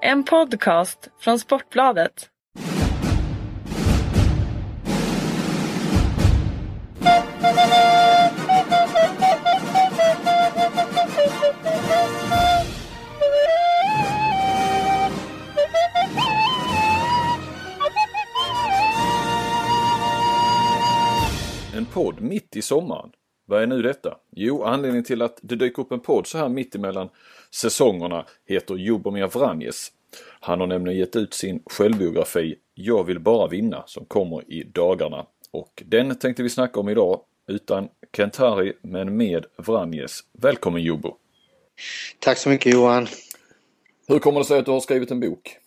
En podcast från Sportbladet. En podd mitt i sommaren. Vad är nu detta? Jo, anledningen till att det dyker upp en podd så här mitt emellan säsongerna heter Jubomir Vranjes. Han har nämligen gett ut sin självbiografi Jag vill bara vinna som kommer i dagarna. Och den tänkte vi snacka om idag utan Kentari men med Vranjes. Välkommen Jubbo! Tack så mycket Johan! Hur kommer det sig att du har skrivit en bok?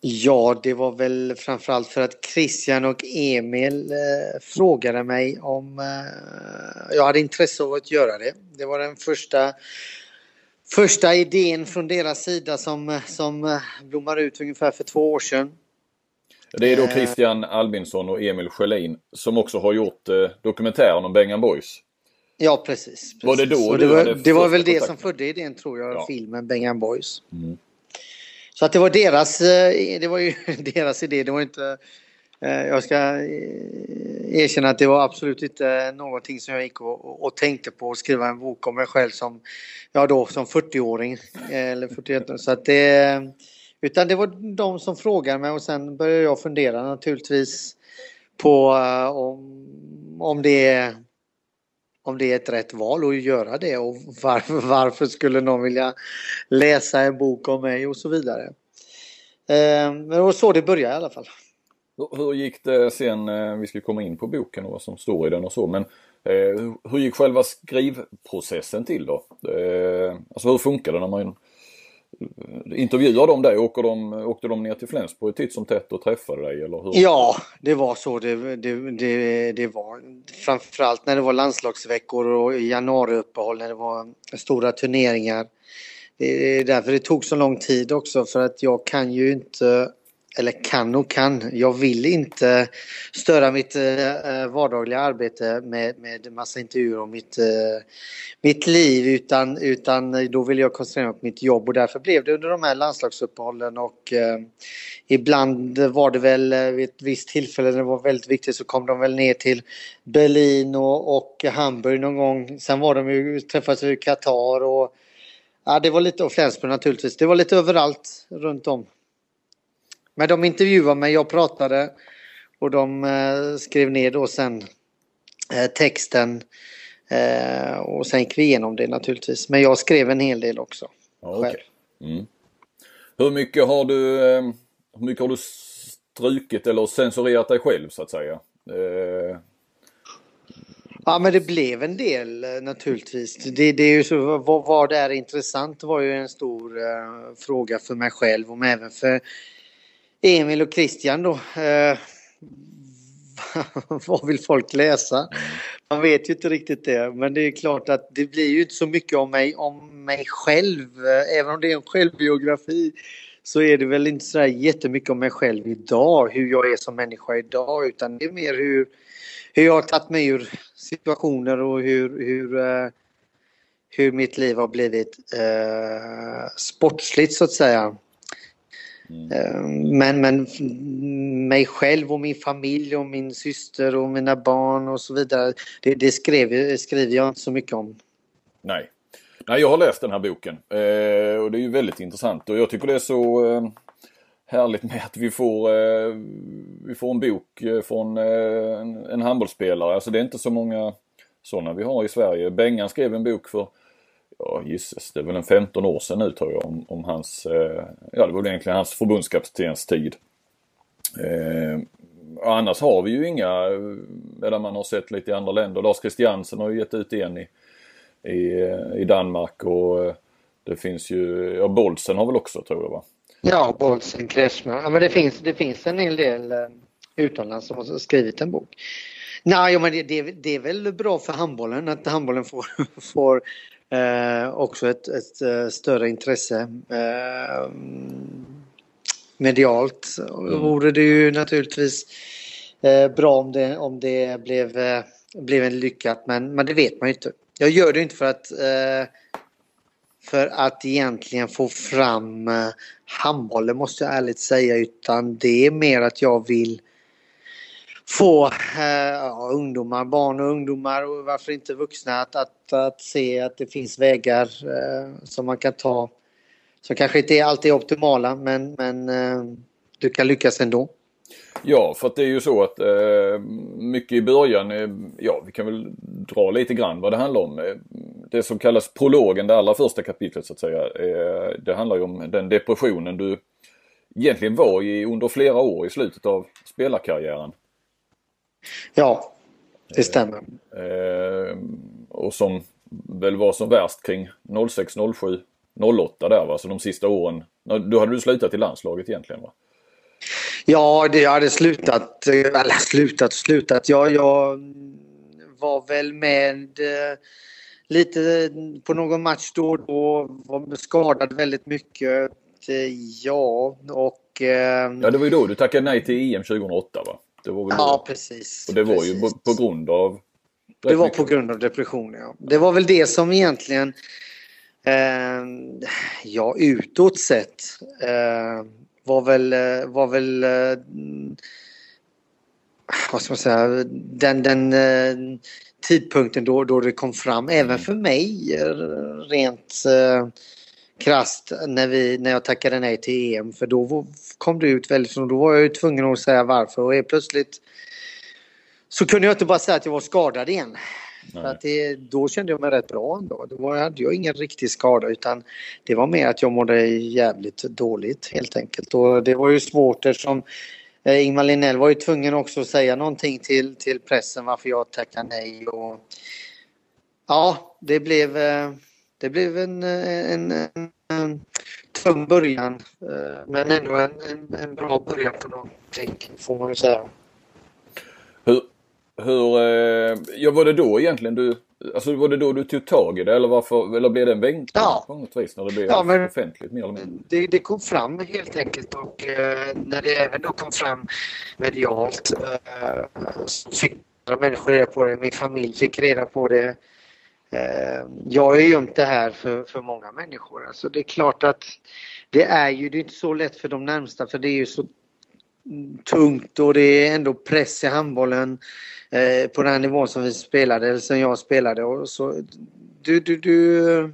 Ja, det var väl framförallt för att Christian och Emil eh, frågade mig om eh, jag hade intresse av att göra det. Det var den första, första idén från deras sida som, som eh, blommade ut ungefär för två år sedan. Det är då Christian Albinsson och Emil Sjölin som också har gjort eh, dokumentären om Bengan Boys. Ja, precis. precis. Var det då det var, det var väl det kontakten? som födde idén tror jag, Ja. filmen Bengan Boys. Mm. Så att det var deras, eh, det var ju deras idé. Det var inte, eh, jag ska eh, erkänna att det var absolut inte någonting som jag gick och, och- tänkte på att skriva en bok om mig själv som, ja då som 40-åring eller 41 Så att det, utan det var de som frågade mig och sen började jag fundera naturligtvis på om, om det om det är ett rätt val att göra det och varför, varför skulle någon vilja läsa en bok om mig och så vidare. Eh, Men det var så det började i alla fall. Hur, hur gick det sen, eh, vi ska komma in på boken och vad som står i den och så, men eh, hur- hur gick själva skrivprocessen till då? Eh, alltså hur funkar det när man Intervjuade de dig? Åker de, åkte de ner till Flensburg titt som tätt och träffade dig eller hur? Ja, det var så det, det, det, det var. Framförallt när det var landslagsveckor och januariuppehåll när det var stora turneringar. Det är därför det tog så lång tid också för att jag kan ju inte, eller kan och kan, jag vill inte störa mitt eh, eh, vardagliga arbete med, med massa intervjuer om mitt, eh, mitt liv utan, utan då vill jag koncentrera mig på mitt jobb och därför blev det under de här landslagsuppehållen och eh, Ibland var det väl eh, vid ett visst tillfälle när det var väldigt viktigt så kom de väl ner till Berlin och, och Hamburg någon gång. Sen var de ju, träffades vi i Qatar och ja, det var lite, och Flensburg naturligtvis. Det var lite överallt runt om. Men de intervjuade mig, jag pratade och de eh, skrev ner då sen eh, texten eh, och sen gick vi igenom det naturligtvis. Men jag skrev en hel del också. Ja, okej. mm. Hur mycket har du, eh, hur mycket har du strukit eller censurerat dig själv så att säga? Eh, Ja, men det blev en del eh, naturligtvis. Det, det är ju så, vad, vad är intressant var ju en stor eh, fråga för mig själv och även för Emil och Christian då. Eh, vad vill folk läsa? Man vet ju inte riktigt det, men det är klart att det blir ju inte så mycket om mig, om mig själv. Eh, även om det är en självbiografi så är det väl inte så där jättemycket om mig själv idag, hur jag är som människa idag, utan det är mer hur, hur jag har tagit mig ur situationer och hur, hur, eh, hur mitt liv har blivit eh, sportsligt så att säga mm. Eh, Men, men mig själv och min familj och min syster och mina barn och så vidare. Det, det skrev, skriver jag inte så mycket om. Nej. Nej, jag har läst den här boken eh, och det är ju väldigt intressant och jag tycker det är så eh, härligt med att vi får, eh, vi får en bok eh, från eh, en, en handbollsspelare. Alltså det är inte så många sådana vi har i Sverige. Bengan skrev en bok för, ja gisses, det är väl en 15 år sedan nu tror jag om, om hans, eh, ja det var väl egentligen hans förbundskaptens tid. Eh, annars har vi ju inga, eh, medan man har sett lite i andra länder. Lars Christiansen har ju gett ut en i, i, eh, i Danmark och eh, det finns ju, ja Bolsen har väl också tror jag va? Ja, Bolsen, Kretschmer. Ja, men det finns, det finns en hel del utomlands som har skrivit en bok. Nej, men det, det, det är väl bra för handbollen att handbollen får, får eh, också ett, ett eh, större intresse. Eh, medialt Mm. vore det ju naturligtvis eh, bra om det, om det blev, eh, blev en lyckat men, men det vet man ju inte. Jag gör det inte för att eh, för att egentligen få fram handbollen måste jag ärligt säga utan det är mer att jag vill få eh, ja, ungdomar, barn och ungdomar och varför inte vuxna att, att, att se att det finns vägar eh, som man kan ta som kanske inte alltid är optimala men, men eh, du kan lyckas ändå. Ja, för att det är ju så att eh, mycket i början, eh, ja vi kan väl dra lite grann vad det handlar om. Eh, det som kallas prologen, det allra första kapitlet så att säga. Eh, det handlar ju om den depressionen du egentligen var i under flera år i slutet av spelarkarriären. Ja, det stämmer. Eh, och som väl var som värst kring 06, 07, 08 där va, så de sista åren. Då hade du slutat i landslaget egentligen va? Ja, det, jag hade slutat, eller slutat slutat. Ja, jag var väl med eh, lite på någon match då och då. Var skadad väldigt mycket. Ja, och... Eh, ja, det var ju då du tackade nej till EM 2008 va? Det var väl ja, då. precis. Och det var precis. ju på, grund av... Det var på grund av depression, ja. Det var väl det som egentligen... Eh, ja, utåt sett. Eh, var väl, eh, var väl eh, vad ska man säga, den, den eh, tidpunkten då, då det kom fram, även för mig rent eh, krast när, vi, när jag tackade nej till EM för då kom det ut väldigt, då var jag ju tvungen att säga varför och helt plötsligt så kunde jag inte bara säga att jag var skadad igen. För att det, då kände jag mig rätt bra ändå. Då hade jag ingen riktig skada utan det var mer att jag mådde jävligt dåligt helt enkelt. Och det var ju svårt eftersom eh, Ingmar Linnell var ju tvungen också att säga någonting till, till pressen varför jag tackade nej. Och, ja, det blev, eh, det blev en, en, en, en tung början eh, men ändå en, en, en bra början på någonting får man ju säga. Hur, hur, eh, ja var det då egentligen du, alltså var det då du tog tag i det eller varför, eller blev det en vändning ja. på något vis när det blev ja, men, offentligt mer eller mindre? Det, det kom fram helt enkelt och eh, när det även då kom fram medialt eh, så fick andra människor reda på det, min familj fick reda på det. Eh, jag har ju det här för, för många människor. Alltså det är klart att det är ju det är inte så lätt för de närmsta för det är ju så tungt och det är ändå press i handbollen eh, på den nivån som vi spelade, eller som jag spelade. Och så, du, du, du,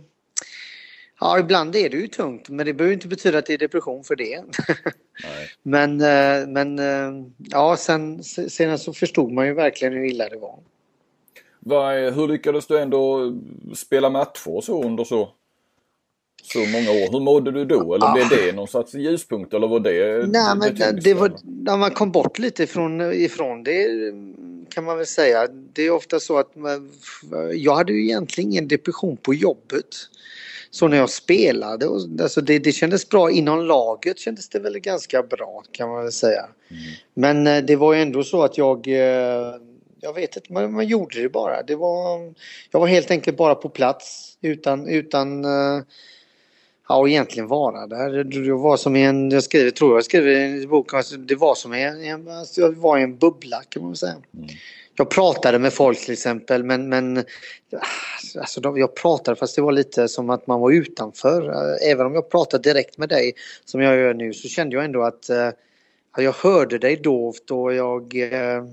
ja, ibland är det ju tungt men det behöver inte betyda att det är depression för det. men eh, men eh, ja, sen, sen så förstod man ju verkligen hur illa det var. Var, hur lyckades du ändå spela matcher så under så så många år. Hur mådde du då? Eller blev det någon sorts ljuspunkt eller var det Nej, men det, det var när man kom bort lite ifrån, ifrån det kan man väl säga. Det är ofta så att man, jag hade ju egentligen ingen depression på jobbet. Så när jag spelade, och, alltså det, det kändes bra inom laget kändes det väl ganska bra kan man väl säga. Mm. Men det var ju ändå så att jag jag vet inte, man, man gjorde det bara. Det var, jag var helt enkelt bara på plats utan, utan ja, och egentligen vara där. Det var som i en, jag skriver, tror jag skriver i boken, alltså, det var som i en, alltså, jag var i en bubbla kan man säga. Mm. Jag pratade med folk till exempel men, men alltså, de, jag pratade fast det var lite som att man var utanför. Även om jag pratade direkt med dig som jag gör nu så kände jag ändå att uh, jag hörde dig dovt och jag uh,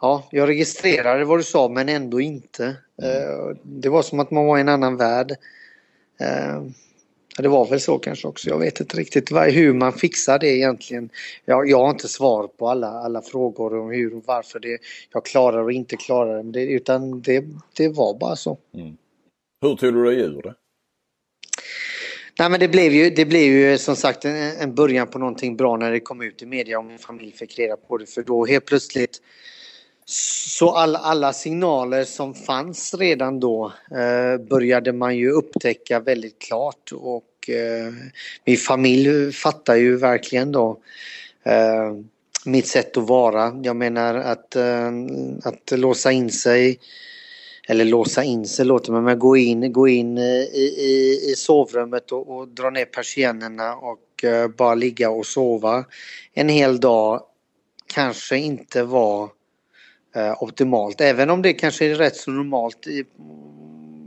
Ja, jag registrerade vad du sa men ändå inte. Uh, det var som att man var i en annan värld. Ja, det var väl så kanske också. Jag vet inte riktigt hur man fixar det egentligen. Jag, jag har inte svar på alla, alla frågor om hur och varför det, jag klarar och inte klarar det. Utan det, det var bara så. Mm. Hur tog du dig ur det? Nej men det blev ju, det blev ju som sagt en, en början på någonting bra när det kom ut i media och min familj fick reda på det. För då helt plötsligt så alla, alla signaler som fanns redan då eh, började man ju upptäcka väldigt klart och eh, min familj fattar ju verkligen då eh, mitt sätt att vara. Jag menar att, eh, att låsa in sig eller låsa in sig låter man men gå in, gå in eh, i, i, i sovrummet och, och dra ner persiennerna och eh, bara ligga och sova en hel dag kanske inte var eh, Eh, optimalt. Även om det kanske är rätt så normalt i,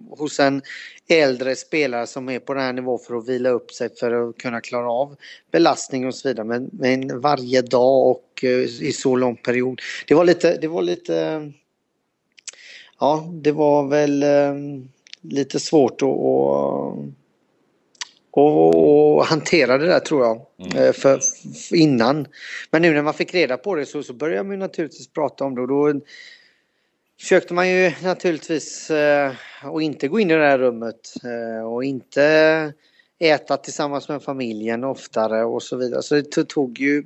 hos en äldre spelare som är på den här nivån för att vila upp sig för att kunna klara av belastning och så vidare. Men, men varje dag och eh, i så lång period. Det var lite, det var lite, ja det var väl eh, lite svårt att, att och, och hantera det där tror jag. Mm. För, för, innan. Men nu när man fick reda på det så, så började man ju naturligtvis prata om det och då försökte man ju naturligtvis eh, att inte gå in i det här rummet eh, och inte äta tillsammans med familjen oftare och så vidare. Så det tog ju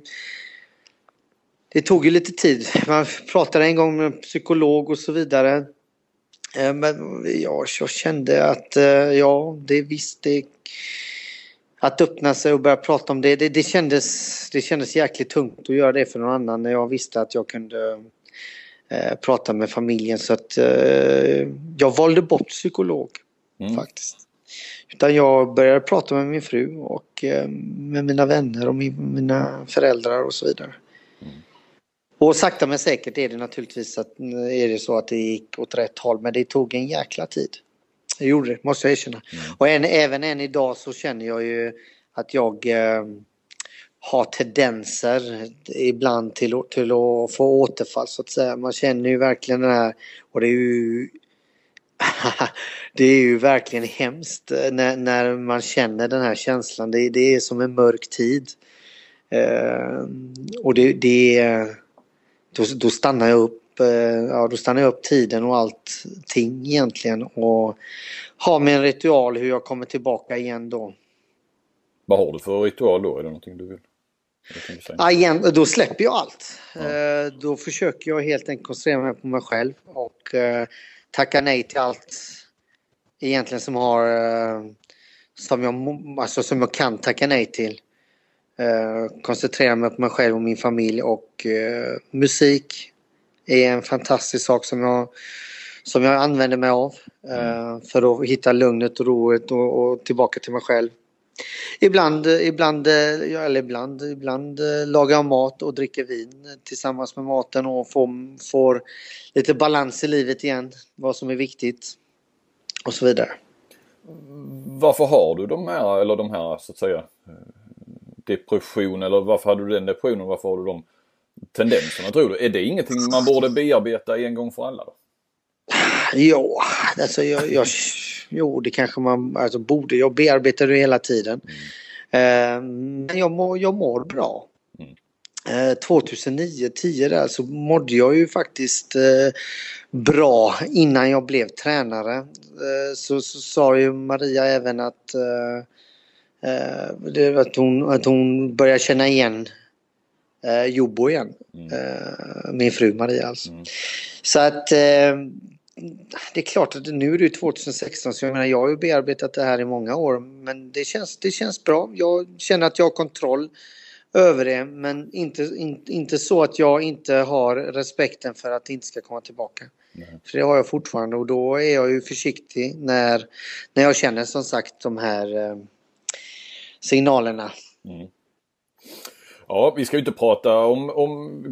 det tog ju lite tid. Man pratade en gång med en psykolog och så vidare. Eh, men ja, jag kände att ja, det visst, det att öppna sig och börja prata om det, det, det, kändes, det kändes jäkligt tungt att göra det för någon annan när jag visste att jag kunde eh, prata med familjen. Så att eh, jag valde bort psykolog mm. faktiskt. Utan jag började prata med min fru och eh, med mina vänner och min, mina föräldrar och så vidare. Mm. Och sakta men säkert är det naturligtvis att, är det så att det gick åt rätt håll men det tog en jäkla tid. Det gjorde det, måste jag erkänna. Mm. Och än, även än idag så känner jag ju att jag eh, har tendenser ibland till, till att få återfall så att säga. Man känner ju verkligen den här och det är ju det är ju verkligen hemskt när, när man känner den här känslan. Det, det är som en mörk tid. Eh, och det, det då, då stannar jag upp Eh, ja då stannar jag upp tiden och allting egentligen och har min ritual hur jag kommer tillbaka igen då. Vad har du för ritual då? Är det någonting du vill? Ja, igen, då släpper jag allt. Ja. Eh, då försöker jag helt enkelt koncentrera mig på mig själv och eh, tacka nej till allt egentligen som har som jag, alltså som jag kan tacka nej till. koncentrera mig på mig själv och min familj och musik, är en fantastisk sak som jag, som jag använder mig av mm. för att hitta lugnet och roet och, och, tillbaka till mig själv. Ibland, ibland, eh, eller ibland, ibland eh, lagar jag mat och dricker vin tillsammans med maten och får, får lite balans i livet igen. Vad som är viktigt och så vidare. Varför har du de här, eller de här så att säga depression eller varför hade du den depressionen? Varför har du dem tendenserna tror du? Är det ingenting man borde bearbeta en gång för alla? Då? Ja, alltså jag, jag, jo det kanske man alltså borde. Jag bearbetar det hela tiden. Mm. Eh, men jag, mår, jag mår bra. Mm. Eh, 2009, 10 där så mådde jag ju faktiskt eh, bra innan jag blev tränare. Eh, så, så sa ju Maria även att, eh, att, hon, att hon började känna igen eh, Jobbo igen. Mm. Eh, min fru Maria alltså. Mm. Så att eh, det är klart att nu är det 2016 så jag menar jag har ju bearbetat det här i många år men det känns, det känns bra. Jag känner att jag har kontroll över det men inte, in, inte så att jag inte har respekten för att det inte ska komma tillbaka. Mm. För det har jag fortfarande och då är jag ju försiktig när, när jag känner som sagt de här eh, signalerna. Mm. Ja, vi ska ju inte prata om, om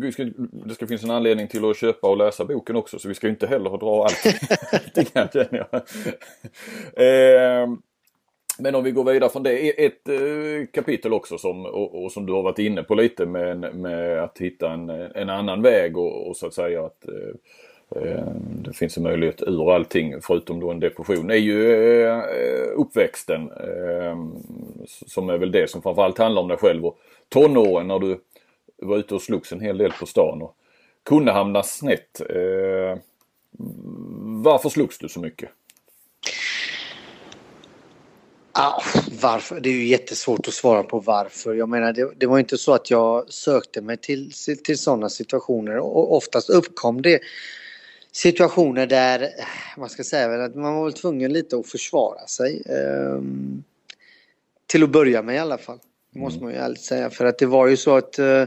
det ska finnas en anledning till att köpa och läsa boken också så vi ska ju inte heller dra allting här känner jag. Eh, men om vi går vidare från det, ett eh, kapitel också som, och, och, som du har varit inne på lite med, med att hitta en, en annan väg och, och så att säga att eh, eh det finns en möjlighet ur allting förutom då en depression är ju eh, uppväxten. Eh, som är väl det som framförallt handlar om dig själv. Och, tonåren när du var ute och slogs en hel del på stan och kunde hamna snett. Eh, varför slogs du så mycket? Ah, varför? Det är ju jättesvårt att svara på varför. Jag menar, det, det var inte så att jag sökte mig till, till sådana situationer. Och oftast uppkom det situationer där, man ska säga att man var väl tvungen lite att försvara sig. Eh, till att börja med i alla fall. Det måste mm. man ju ärligt säga. För att det var ju så att uh,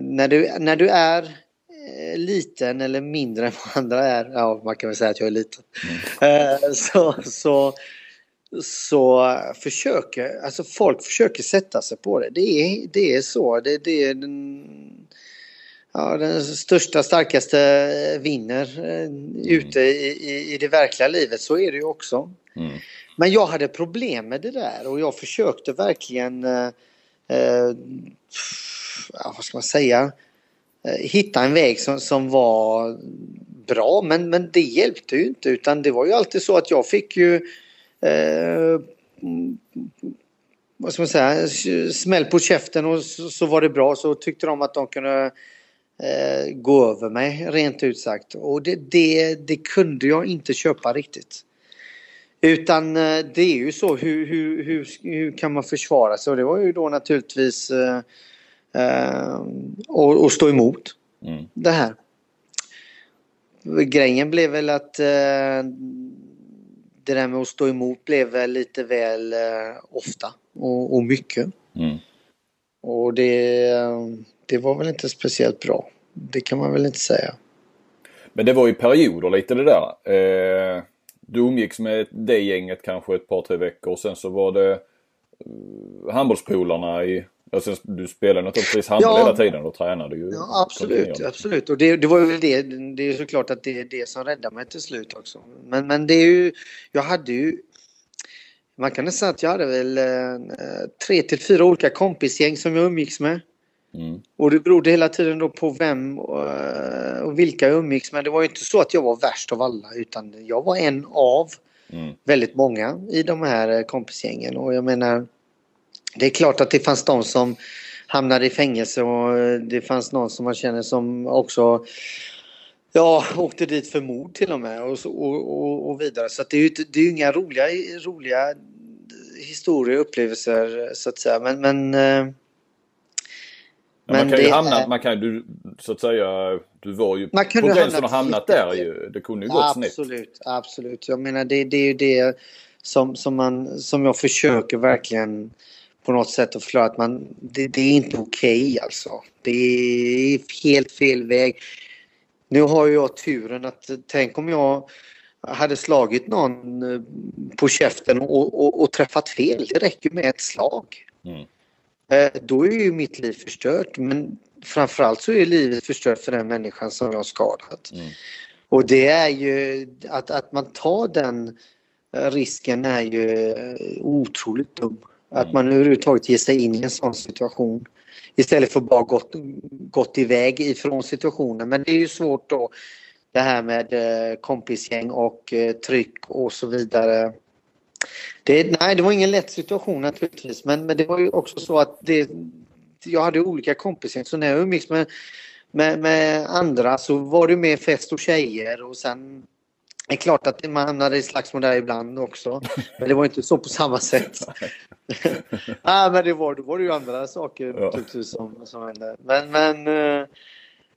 när, du, när du är uh, liten eller mindre än vad andra är, ja man kan väl säga att jag är liten. Mm. så, så, så försöker, alltså folk försöker sätta sig på det. Det är, det är så. Det, det är den, ja, den största, starkaste vinner mm. ute i, i, i, det verkliga livet. Så är det ju också. Mm. Men jag hade problem med det där och jag försökte verkligen, eh, eh, vad ska man säga, eh, hitta en väg som, som var bra. Men, men det hjälpte ju inte utan det var ju alltid så att jag fick ju eh, vad ska man säga, smäll på käften och så, så, var det bra. Så tyckte de att de kunde eh, gå över mig rent ut sagt. Och det, det, det kunde jag inte köpa riktigt. Utan eh, det är ju så, hur, hur, hur, hur kan man försvara sig? Och det var ju då naturligtvis eh, eh, att stå emot mm. det här. Grejen blev väl att eh, det där med att stå emot blev väl lite väl eh, ofta och, och mycket. Mm. Och det, det var väl inte speciellt bra. Det kan man väl inte säga. Men det var ju perioder lite det där. Eh, du umgicks med det gänget kanske ett par tre veckor och sen så var det eh, handbollspolarna i Alltså, du spelar naturligtvis handboll ja, hela tiden och tränade ju. Ja, absolut, absolut. Och det, det var ju det. Det är såklart att det är det som räddade mig till slut också. Men, men det är ju, jag hade ju man kan nästan säga att jag hade väl eh, tre till fyra olika kompisgäng som jag umgicks med. Mm. Och det berodde hela tiden då på vem och, eh, och vilka jag umgicks med. Det var ju inte så att jag var värst av alla utan jag var en av mm. väldigt många i de här eh, kompisgängen. Och jag menar, det är klart att det fanns de som hamnade i fängelse och eh, det fanns någon som man känner som också Ja, åkte dit för mord till och med och, och, och, och vidare. Så det är ju det är inga roliga, roliga historier, upplevelser så att säga. Men, men men man kan ju hamna, är... man kan du så att säga, du var ju man på gränsen och hamnat där ju. Det kunde ju gått absolut, snett. Absolut, absolut. Jag menar det, det är ju det som, som, man, som jag försöker verkligen på något sätt att förklara att man, det, det är inte okej okay, alltså. Det är helt fel väg. Nu har ju jag turen att tänk om jag hade slagit någon eh, på käften och, och, och träffat fel. Det räcker med ett slag. Mm. Eh, då är ju mitt liv förstört. Men framförallt så är livet förstört för den människan som jag har skadat. Mm. Och det är ju att, att man tar den eh, risken är ju eh, otroligt dum. Mm. Att man överhuvudtaget ger sig in i en sån situation. Istället för bara gått, gått iväg ifrån situationen. Men det är ju svårt då det här med kompisgäng och tryck och så vidare. Det, nej, det var ingen lätt situation naturligtvis men, men det var ju också så att det, jag hade olika kompisar så när jag umgicks med, med, med andra så var det mer fest och tjejer och sen det är klart att man hamnade i slagsmål där ibland också. Men det var inte så på samma sätt. ah, men det var, då var det ju andra saker ja. som, som hände. Men, men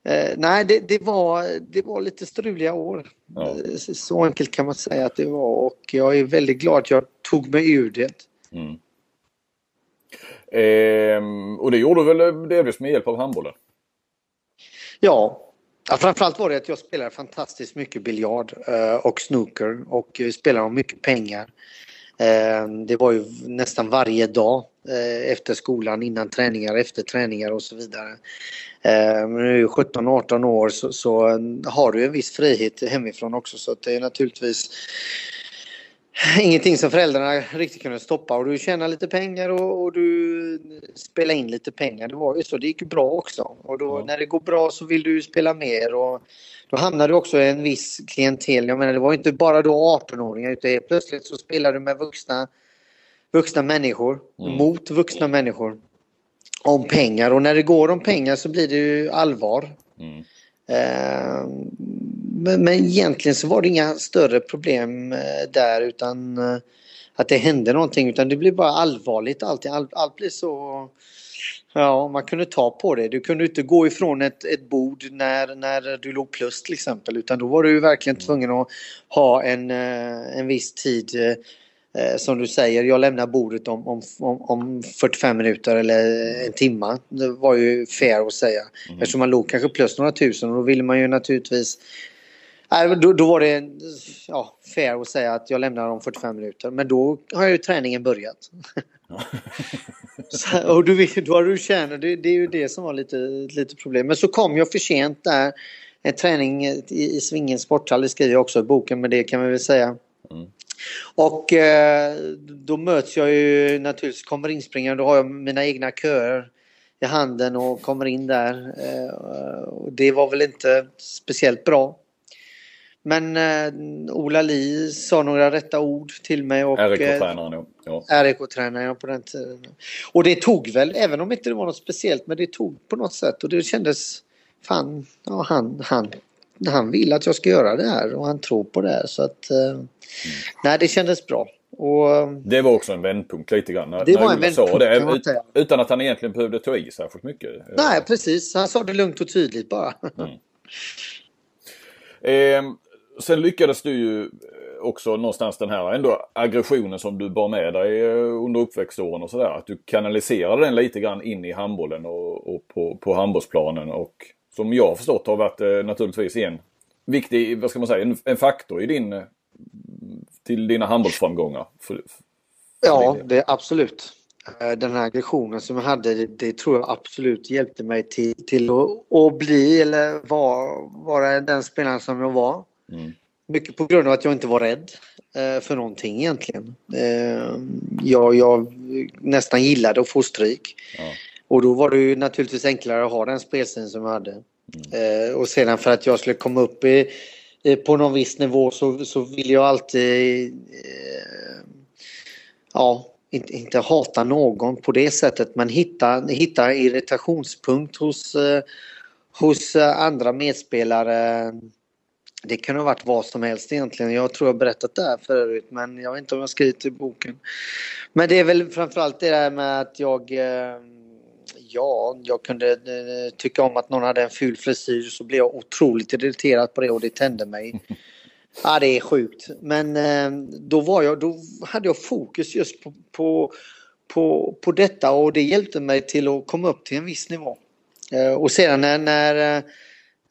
eh, Eh, nej, det, det, var, det var lite struliga år. Ja. Eh, så enkelt kan man säga att det var och jag är väldigt glad att jag tog mig ur det. Mm. Eh, och det gjorde du väl delvis med hjälp av handbollen? Ja. ja, framförallt var det att jag spelade fantastiskt mycket biljard eh, och snooker och spelade om mycket pengar. Ehm, det var ju nästan varje dag eh, efter skolan, innan träningar, efter träningar och så vidare. Ehm, men nu är 17-18 år så, så, har du en viss frihet hemifrån också så det är naturligtvis ingenting som föräldrarna riktigt kunde stoppa och du tjänar lite pengar och, och, du spelar in lite pengar. Det var ju så, det gick bra också. Och då, ja. när det går bra så vill du spela mer och då hamnar du också i en viss klientel. Jag menar det var inte bara då 18-åringar utan plötsligt så spelar du med vuxna, vuxna människor mm. mot vuxna människor om pengar och när det går om pengar så blir det ju allvar. Mm. Eh, men, men egentligen så var det inga större problem eh, där utan eh, att det hände någonting utan det blev bara allvarligt allting. Allt, allt blir så... Ja, man kunde ta på det. Du kunde inte gå ifrån ett, ett bord när, när du låg plus till exempel utan då var du verkligen tvungen att ha en, en viss tid eh, som du säger, jag lämnar bordet om, om, om 45 minuter eller en timme. Det var ju fair att säga. Mm. Eftersom man låg kanske plus några tusen och då ville man ju naturligtvis då, då var det ja, fair att säga att jag lämnar om 45 minuter. Men då har ju träningen börjat. och du, då har du tjänat, det, det är ju det som var lite, lite problem. Men så kom jag för sent där. En träning i, i Svingens sporthall, det skriver jag också i boken, men det kan vi väl säga. Mm. Och eh, då möts jag ju naturligtvis, kommer inspringande, då har jag mina egna köer i handen och kommer in där. Eh, och det var väl inte speciellt bra. Men eh, Ola Li sa några rätta ord till mig. Och, RIK-tränaren eh, ja. RIK-tränaren på den tiden. Och det tog väl, även om inte det var något speciellt, men det tog på något sätt och det kändes, fan, ja, han, han, han vill att jag ska göra det här och han tror på det här så att, eh, mm. nej det kändes bra. Och, det var också en vändpunkt lite grann. När, det var en vändpunkt det, ut, Utan att han egentligen behövde ta i särskilt mycket. Nej precis, han sa det lugnt och tydligt bara. Mm. Eh, sen lyckades du ju eh, också någonstans den här ändå aggressionen som du bar med dig eh, under uppväxtåren och sådär. Att du kanaliserade den lite grann in i handbollen och, och på, på handbollsplanen och som jag har förstått har varit eh, naturligtvis en viktig, vad ska man säga, en, en faktor i din, till dina handbollsframgångar. För, för ja, det är absolut. Den här aggressionen som jag hade, det, det tror jag absolut hjälpte mig till, till att, att bli eller vara, vara den spelaren som jag var. Mm. Mycket på grund av att jag inte var rädd eh, för någonting egentligen. Eh, jag, jag nästan gillade att få stryk. Ja. Och då var det ju naturligtvis enklare att ha den spelstilen som jag hade. Mm. Eh, och sedan för att jag skulle komma upp i, på någon viss nivå så, så vill jag alltid eh, ja, inte, inte hata någon på det sättet men hitta, hitta irritationspunkt hos, eh, hos andra medspelare det kan ha varit vad som helst egentligen. Jag tror jag berättat det här förut men jag vet inte om jag skrivit i boken. Men det är väl framförallt det där med att jag eh, Ja, jag kunde eh, tycka om att någon hade en ful frisyr så blev jag otroligt irriterad på det och det tände mig. Ja, det är sjukt. Men eh, då, var jag, då hade jag fokus just på, på, på, på detta och det hjälpte mig till att komma upp till en viss nivå. Och sedan när, när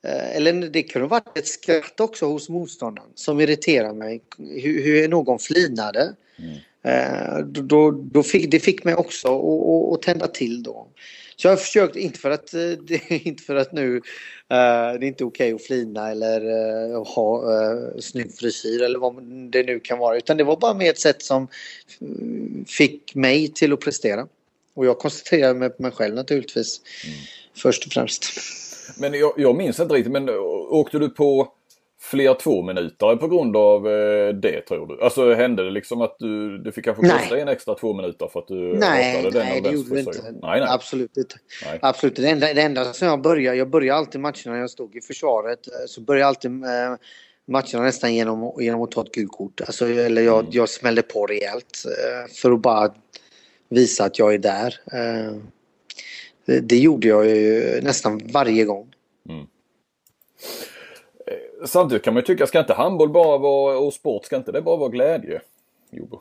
Eh, eller det kunde varit ett skratt också hos motståndaren som irriterade mig. Hur, hur någon flinade. Mm. Eh, då, då fick, det fick mig också att tända till då. Så jag har försökt, inte för att, eh, inte för att nu det är inte okej okay att flina eller ha snygg frisyr eller vad det nu kan vara. Utan det var bara med ett sätt som fick mig till att prestera. Och jag koncentrerade mig på mig själv naturligtvis. Mm. Först och främst. Men jag, jag minns inte riktigt, men åkte du på fler två minuter på grund av eh, det tror du? Alltså hände det liksom att du, det fick kanske kosta en extra två minuter för att du nej, den Nej, det gjorde det inte. Nej, nej. Absolut inte. Nej. Absolut. Det enda, det enda som jag började, jag började alltid matcherna när jag stod i försvaret, eh, så började jag alltid eh, matcherna nästan genom, genom att ta ett gult kort. Alltså, eller jag, mm. jag smällde på rejält för att bara visa att jag är där. Det gjorde jag ju nästan varje gång. Mm. Samtidigt kan man ju tycka, ska inte handboll bara vara, och sport, ska inte det bara vara glädje? Jobo.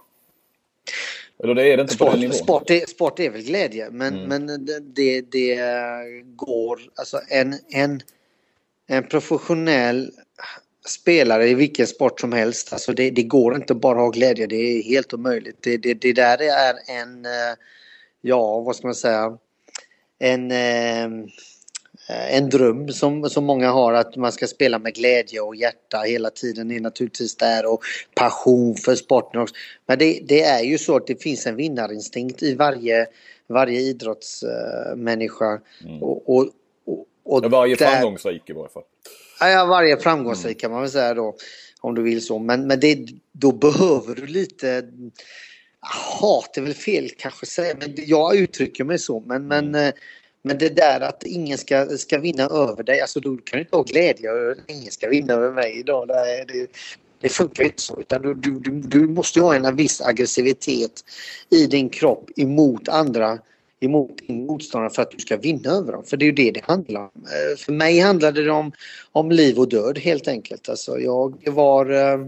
Eller det är det inte sport, på den nivån? Sport är, sport är väl glädje men, mm. men det, det går, alltså en, en, en professionell spelare i vilken sport som helst, alltså det, det går inte bara att ha glädje, det är helt omöjligt. Det, det, det där är en, eh, ja vad ska man säga, en, eh, en dröm som, som många har att man ska spela med glädje och hjärta hela tiden är naturligtvis där och passion för sporten också. Men det, det är ju så att det finns en vinnarinstinkt i varje, varje idrottsmänniska. Mm. Och, och, och, och varje där, framgångsrik i varje fall. Ja, varje framgångsrik mm. kan man väl säga då. Om du vill så. Men, men det, då behöver du lite hat är väl fel kanske säga, men jag uttrycker mig så. Men, men, mm. eh, men det där att ingen ska, ska vinna över dig, alltså då kan du inte ha glädje över att ingen ska vinna över mig idag. Det, det, det funkar inte så, utan du, du, du måste ha en viss aggressivitet i din kropp emot andra emot din motståndare för att du ska vinna över dem. För det är ju det det handlar om. Eh, för mig handlade det om, om liv och död helt enkelt. Alltså jag var eh,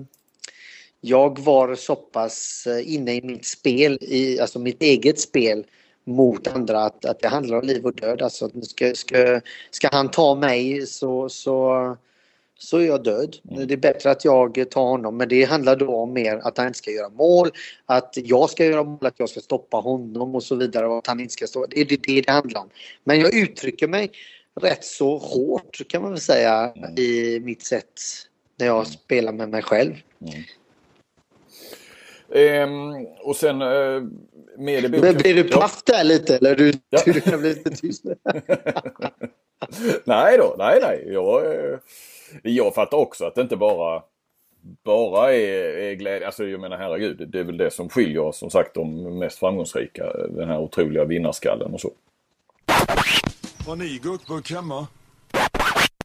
jag var så pass eh, inne i mitt spel, i, alltså mitt eget spel mot andra att, att det handlar om liv och död. Alltså, ska, ska, ska han ta mig så, så, så är jag död. Mm. Det är bättre att jag tar honom men det handlar då om mer att han inte ska göra mål, att jag ska göra mål, att jag ska stoppa honom och så vidare och att han inte ska stå. Det är det det handlar om. Men jag uttrycker mig rätt så hårt kan man väl säga mm. i mitt sätt när jag mm. spelar med mig själv. Mm. Ehm, och sen eh, med i boken... Blir du paff där lite eller du, ja. du kan bli lite tyst? nej då, nej nej. Jag, eh, jag fattar också att det inte bara bara är, är glädje. Alltså jag menar herregud, det är väl det som skiljer som sagt de mest framgångsrika. Den här otroliga vinnarskallen och så. Har ni gurkburk hemma?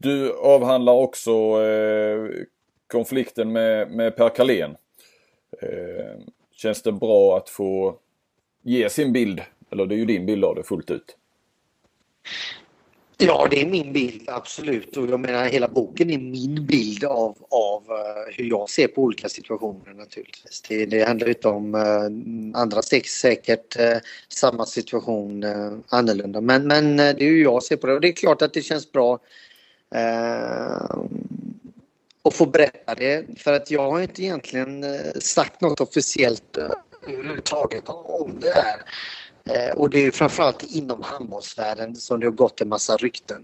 Du avhandlar också eh, konflikten med, med Per Kalén. Eh, känns det bra att få ge sin bild, eller det är ju din bild av det fullt ut? Ja, det är min bild, absolut. Och jag menar hela boken är min bild av, av eh, hur jag ser på olika situationer naturligtvis. Det, det handlar inte om uh, andra sex säkert uh, samma situation annorlunda. Men, men det är hur jag ser på det och det är klart att det känns bra att få berätta det. För att jag har inte egentligen sagt något officiellt överhuvudtaget om det här. Eh, och det är framförallt inom handbollsvärlden som det har gått en massa rykten.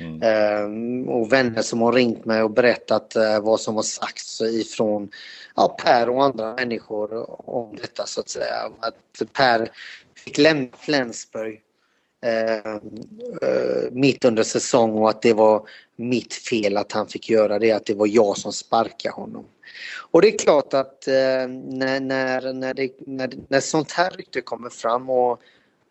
Mm. Eh, och vänner som har ringt mig och berättat eh, vad som har sagts ifrån ja, Per och andra människor om detta så att säga. Att Per fick lämna Flensburg eh, eh, mitt under säsong och att det var mitt fel att han fick göra det, att det var jag som sparkade honom. Och det är klart att eh, när, när, när, det, när, när sånt här rykte kommer fram och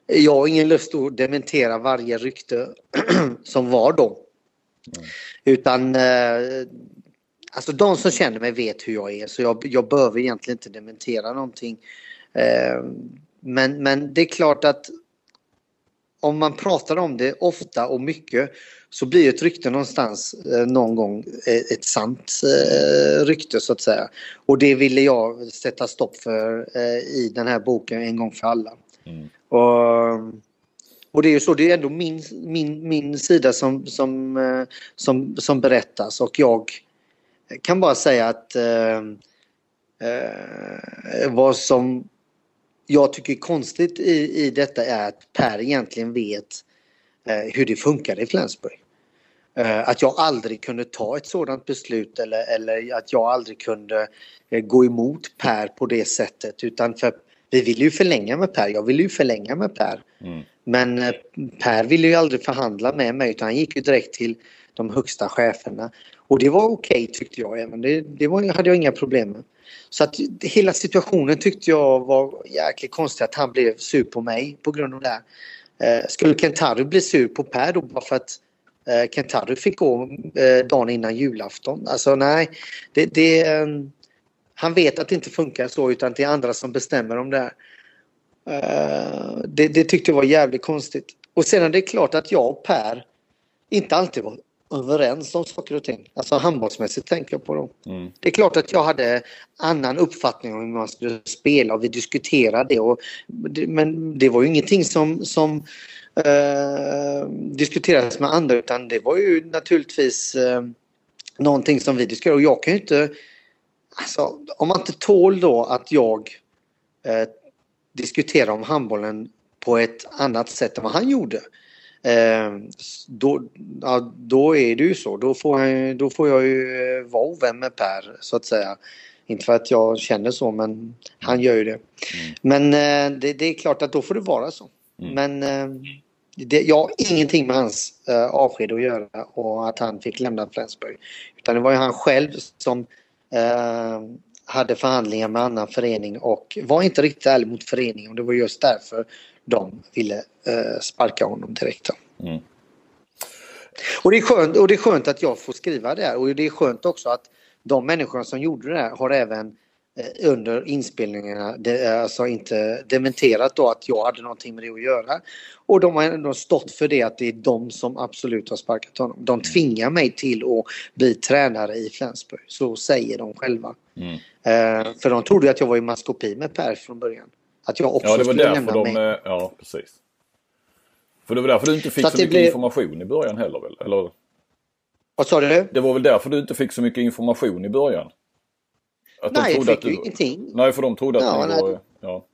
jag har ingen lust att dementera varje rykte som var då. Mm. Utan eh, alltså de som känner mig vet hur jag är så jag, jag behöver egentligen inte dementera någonting. Eh, men, men det är klart att om man pratar om det ofta och mycket så blir ett rykte någonstans eh, någon gång eh, ett sant eh, rykte så att säga. Och det ville jag sätta stopp för i den här boken en gång för alla. Mm. Och, och det är ju så, det är ändå min, min, min sida som, som, som, som berättas och jag kan bara säga att eh, vad som jag tycker konstigt i, i detta är att Per egentligen vet eh, hur det funkar i Flensburg. Eh, att jag aldrig kunde ta ett sådant beslut eller, eller att jag aldrig kunde eh, gå emot Per på det sättet utan för vi ville ju förlänga med Per, jag ville ju förlänga med Per. Mm. Men eh, Per ville ju aldrig förhandla med mig utan han gick ju direkt till de högsta cheferna. Och det var okej okay, tyckte jag även, det, det var, hade jag inga problem med. Så att hela situationen tyckte jag var jäkligt konstig att han blev sur på mig på grund av det. Eh, skulle Kentaro bli sur på Per då bara för att eh, Kentaro fick gå eh, dagen innan julafton? Alltså nej, det, det eh, han vet att det inte funkar så utan det är andra som bestämmer om det här. Eh, det, det tyckte jag var jävligt konstigt. Och sen är det klart att jag och Per inte alltid var överens om saker och ting. Alltså handbollsmässigt tänker jag på dem. Mm. Det är klart att jag hade annan uppfattning om hur man skulle spela och vi diskuterade det. Och, men det var ju ingenting som, som eh, diskuterades med andra utan det var ju naturligtvis eh, någonting som vi diskuterade. Och jag kan ju inte... Alltså, om man inte tål då att jag eh, diskuterar om handbollen på ett annat sätt än vad han gjorde då, ja, då är det ju så. Då får, jag, då får jag ju eh, vara ovän med Per så att säga. Inte för att jag känner så men han gör ju det. Mm. Men eh, det, det, är klart att då får det vara så. Mm. Men eh, det, jag har ingenting med hans avsked att göra och att han fick lämna Flensburg. Utan det var ju han själv som eh, hade förhandlingar med annan förening och var inte riktigt ärlig mot föreningen. Och det var just därför de ville eh, sparka honom direkt. Mm. Och, det är skönt, och det är skönt att jag får skriva det här och det är skönt också att de människorna som gjorde det här har även eh, under inspelningarna alltså inte dementerat då att jag hade någonting med det att göra. Och de har ändå stått för det att det är de som absolut har sparkat honom. De mm. tvingar mig till att bli tränare i Flensburg. Så säger de själva. Mm. Eh, för de trodde att jag var i maskopi med Per från början. Att jag också ja, det var skulle lämna de, mig. Ja, precis. För det var därför du inte fick så, så mycket blev... information i början heller väl? Eller? Vad sa du? Det var väl därför du inte fick så mycket information i början? Att nej, jag fick ju ingenting. Nej, för de trodde att ja, var... Ja.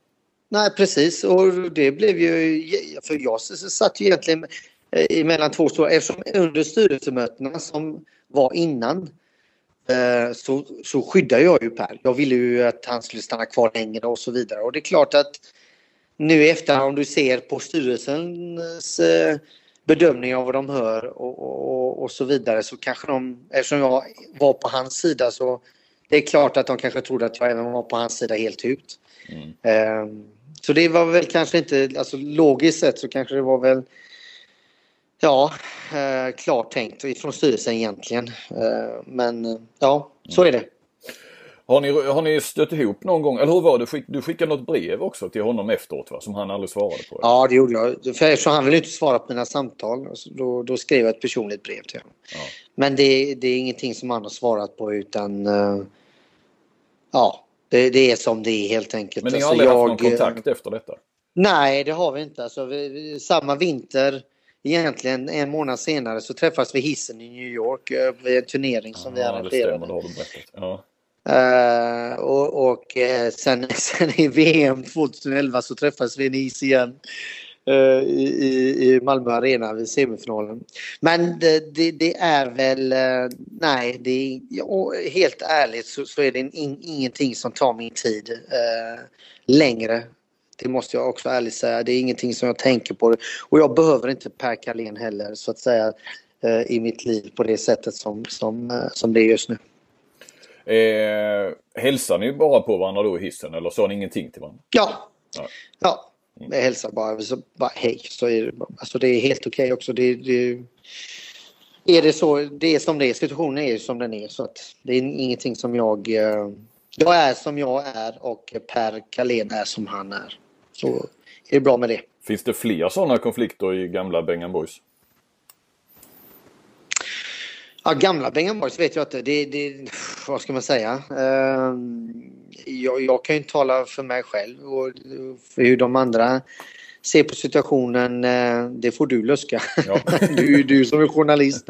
Nej, precis. Och det blev ju... För jag satt ju egentligen mellan två stora... Eftersom under styrelsemötena som var innan eh, så, så skyddade jag ju Per. Jag ville ju att han skulle stanna kvar längre och så vidare. Och det är klart att nu i efterhand om du ser på styrelsens eh, bedömning av vad de hör och, och, och, så vidare så kanske de, eftersom jag var på hans sida så det är klart att de kanske trodde att jag även var på hans sida helt ut. Mm. Eh, så det var väl kanske inte, alltså logiskt sett så kanske det var väl Ja, eh, klart tänkt ifrån styrelsen egentligen. Eh, men ja, så är det. Har ni, har ni stött ihop någon gång? Eller hur var det? Du skickade något brev också till honom efteråt va? Som han aldrig svarade på? Ja, det gjorde jag. För eftersom han ville inte svara på mina samtal då, då skrev jag ett personligt brev till honom. Ja. Men det, det, är ingenting som han har svarat på utan uh, ja, det, det, är som det är helt enkelt. Men ni har alltså, aldrig jag, haft någon kontakt efter detta? Nej, det har vi inte. Alltså, vi, samma vinter egentligen en månad senare så träffas vi hissen i New York eh, vid en turnering som ja, vi arrangerade. Ja. Uh, och, och uh, sen, sen i VM 2011 så träffades vi i Nice igen. Uh, i, i Malmö Arena vid semifinalen. Men det, det, det är väl, nej, det, ja, helt ärligt så, så är det in, ingenting som tar min tid längre. Det måste jag också ärligt säga. Det är ingenting som jag tänker på. Och jag behöver inte Per Carlén heller så att säga i mitt liv på det sättet som, som, som det är just nu. Eh, hälsar ni bara på varandra då i hissen eller sa ni ingenting till varandra? Ja. Ja. ja. Jag hälsar bara, så bara hej. Så är det, alltså det är helt okej okay också. Det, det, är det så, det är som det är. Situationen är som den är. Så att det är ingenting som jag... Eh, jag är som jag är och Per Kalén är som han är. Så är det bra med det. Finns det fler sådana konflikter i gamla Bengan Boys? Ja, gamla Bengan Boys vet jag inte. Det, det, vad ska man säga? Ehm, jag, jag kan ju inte tala för mig själv och för hur de andra ser på situationen. Eh, det får du luska. Ja. du är ju du som är journalist.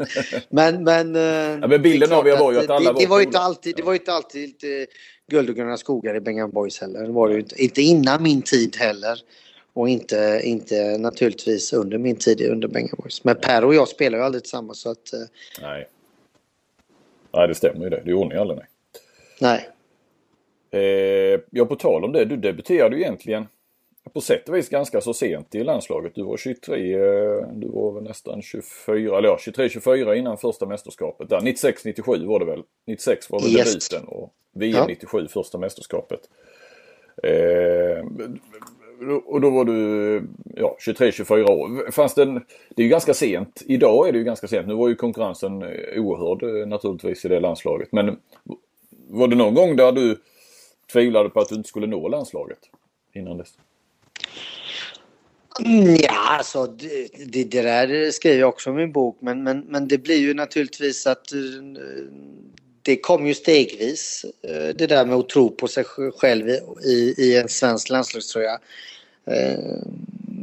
Men, men, eh, ja, men bilden av er var ju att alla det, det var, inte alltid, Det var ju inte alltid guld och gröna skogar i Bengan Boys heller. Det var det inte, inte innan min tid heller. Och inte, inte naturligtvis under min tid under Bengan Boys. Men Per och jag spelar ju aldrig tillsammans så att... Eh, Nej. Nej, det stämmer ju det. Det gjorde ni aldrig, nej. Nej. Eh, ja, på tal om det. Du debuterade ju egentligen på sätt och vis ganska så sent i landslaget. Du var 23, eh, du var väl nästan 24, eller ja 23-24 innan första mästerskapet. 96-97 var det väl? 96 var väl yes. debuten och VM ja. 97 första mästerskapet. Eh, och då var du ja, 23-24 år. Fanns det, en, det är ju ganska sent. Idag är det ju ganska sent. Nu var ju konkurrensen oerhörd eh, naturligtvis i det landslaget. Men var det någon gång där du tvivlade på att du inte skulle nå landslaget innan dess? Ja, alltså det, det, det där skriver jag också i min bok men, men, men det blir ju naturligtvis att eh, det kom ju stegvis eh, det där med att tro på sig själv i, i en svensk landslagströja. Eh,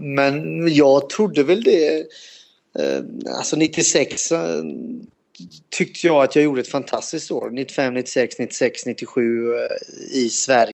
men jag trodde väl det. Alltså 96 tyckte jag att jag gjorde ett fantastiskt år. 95, 96, 96, 97 i Sverige.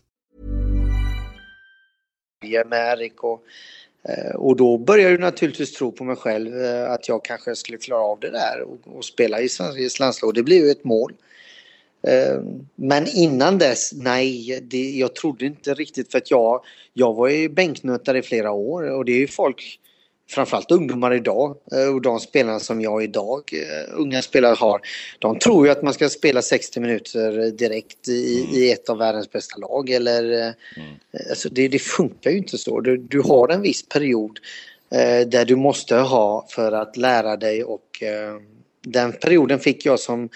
Med Erik och eh, och då började jag naturligtvis tro på mig själv eh, att jag kanske skulle klara av det där och, och spela i Sveriges landslag. Det blev ju ett mål. Eh, men innan dess, nej, det, jag trodde inte riktigt för att jag, jag var ju bänknötare i flera år och det är ju folk framförallt ungdomar idag eh, och de spelarna som jag idag, eh, unga spelare har, de tror ju att man ska spela 60 minuter direkt i, mm. i ett av världens bästa lag. Eller, eh, mm. alltså det, det, funkar ju inte så. Du, du har en viss period eh, där du måste ha för att lära dig och eh, den perioden fick jag som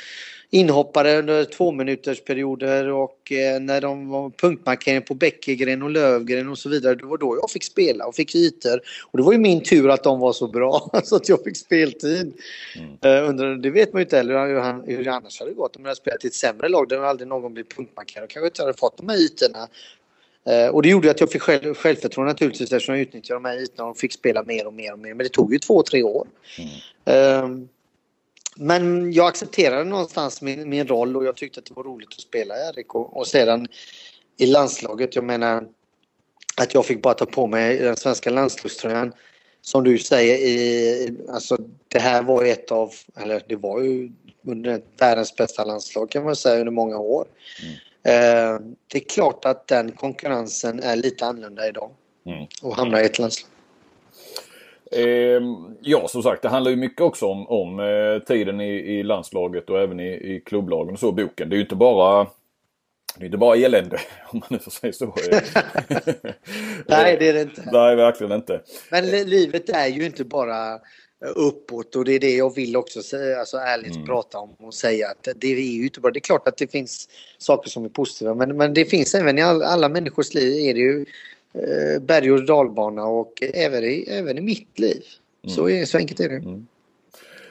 inhoppare under två minuters perioder och eh, när de var punktmarkering på Bäckegren och Lövgren och så vidare. Det var då jag fick spela och fick ytor. Och det var ju min tur att de var så bra så att jag fick speltid. Mm. Eh, under, det vet man ju inte heller hur, han, hur det annars hade gått om jag hade spelat i ett sämre lag där aldrig någon blivit punktmarkerad. och kanske inte hade fått de här ytorna. Eh, och det gjorde att jag fick själv, självförtroende naturligtvis eftersom jag utnyttjade de här ytorna och fick spela mer och mer och mer. Men det tog ju två, tre år. Mm. Um, men jag accepterade någonstans min, min roll och jag tyckte att det var roligt att spela i RIK. Och sedan i landslaget, jag menar att jag fick bara ta på mig den svenska landslagströjan. Som du säger, i, alltså det här var ett av, eller det var ju under världens bästa landslag kan man säga under många år. Mm. Eh, det är klart att den konkurrensen är lite annorlunda idag. Mm. Och hamna i ett landslag. Eh, ja, som sagt, det handlar ju mycket också om, om eh, tiden i, i, landslaget och även i, i klubblagen och så, boken. Det är ju inte bara det är inte bara elände om man nu får säga så. Nej, det är det inte. Nej, verkligen inte. Men livet är ju inte bara uppåt och det är det jag vill också säga, alltså ärligt mm. prata om och säga att det är ju inte bara, det är klart att det finns saker som är positiva men, men det finns även i all, alla människors liv är det ju Eh, berg och dalbana och även i, även i mitt liv. Mm. Så, är, så enkelt är det. Mm.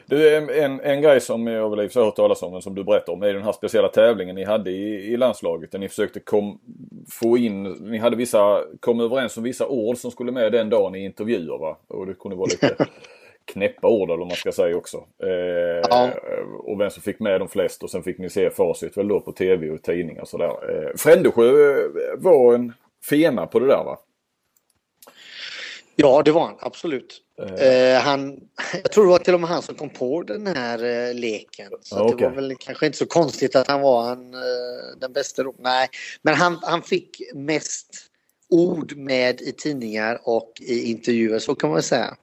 Du, en, en grej som jag väl har hört talas om, som du berättar om, är den här speciella tävlingen ni hade i, i landslaget. Där ni försökte kom, få in, ni hade vissa, kom överens om vissa ord som skulle med den dagen i intervjuer va? Och det kunde vara lite knäppa ord eller vad man ska säga också. Eh, ja. Och vem som fick med de flest och sen fick ni se facit väl då på tv och tidningar och sådär. Eh, Frändesjö var en fena på det där va? Ja, det var han absolut. Uh. han, jag tror det var till och med han som kom på den här uh, leken. Så okay. det var väl kanske inte så konstigt att han var han, uh, den bästa. Nej, men han, han fick mest ord med i tidningar och i intervjuer, så kan man säga.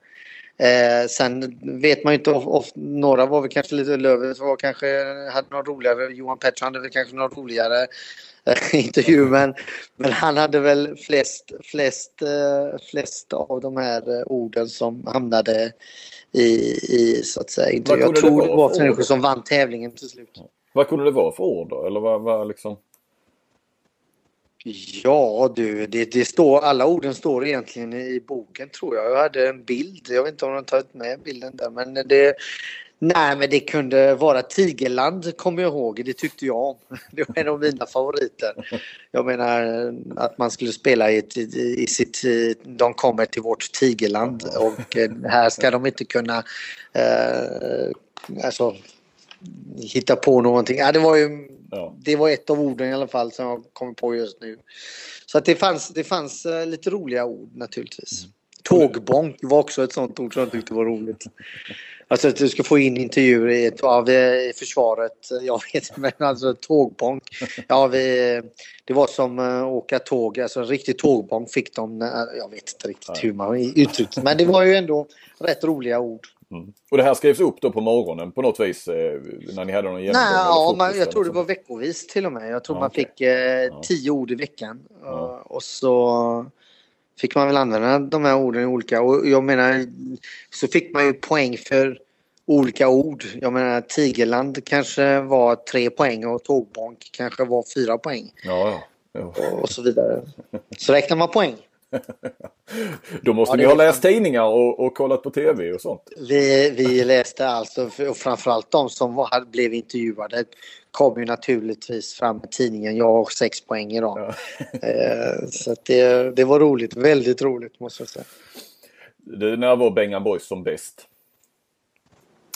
Eh, sen vet man ju inte, of, of, några var väl kanske lite, Lövet var kanske, hade något roligare, Johan Pettersson hade väl kanske något roligare intervju men, men han hade väl flest, flest, uh, flest av de här uh, orden som hamnade i, i så att säga intervju. Jag tror det var människor som vann tävlingen till slut. Vad kunde det vara för ord då? Eller vad, vad liksom? Ja du, det, det, står, alla orden står egentligen i boken tror jag. Jag hade en bild, jag vet inte om de tagit med bilden där men det, Nej, men det kunde vara Tigerland kommer jag ihåg. Det tyckte jag om. Det var en av mina favoriter. Jag menar att man skulle spela i, i, i sitt... De kommer till vårt Tigerland och eh, här ska de inte kunna eh, alltså, hitta på någonting. Ja, det, var ju, ja. det var ett av orden i alla fall som jag kommer på just nu. Så att det fanns, det fanns eh, lite roliga ord naturligtvis. Mm. Tågbonk var också ett sånt ord som jag tyckte var roligt. Alltså att du ska få in intervjuer i, av i försvaret. Jag vet men alltså tågbonk. Ja, vi, det var som eh, åka tåg, alltså en riktig tågbonk fick de. Jag vet inte riktigt hur man uttryckte Men det var ju ändå rätt roliga ord. Mm. Och det här skrevs upp då på morgonen på något vis eh, när ni hade någon genomgång? Nej, ja, man, jag tror det var veckovis till och med. Jag tror ja, man okay. fick eh, tio ord i veckan. Ja. Och så fick man väl använda de här orden i olika och jag menar så fick man ju poäng för olika ord. Jag menar Tigerland kanske var tre poäng och Tågbonk kanske var fyra poäng. Ja, ja. Och så vidare. Så räknar man poäng. Då måste ja, ni ha läst tidningar och, och, kollat på tv och sånt. Vi, vi läste alltså, och framförallt de som var, blev intervjuade kom ju naturligtvis fram med tidningen. Jag har sex poäng idag. Ja. Eh, så det, det var roligt, väldigt roligt måste jag säga. Det, när var Bengan Boys som bäst?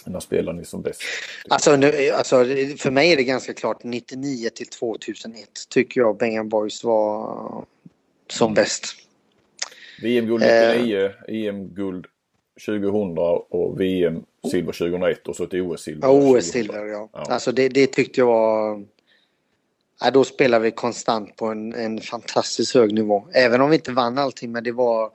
När spelar ni som bäst? Alltså, nu, alltså, för mig är det ganska klart 99 till 2001 tycker jag Bengan Boys var som bäst. VM-guld 99, eh, EM-guld 2000 och VM silver 2001 och så ett OS-silver. Ja, OS-silver ja. ja. Alltså det, det tyckte jag var... Ja, då spelade vi konstant på en, en fantastiskt hög nivå. Även om vi inte vann allting men det var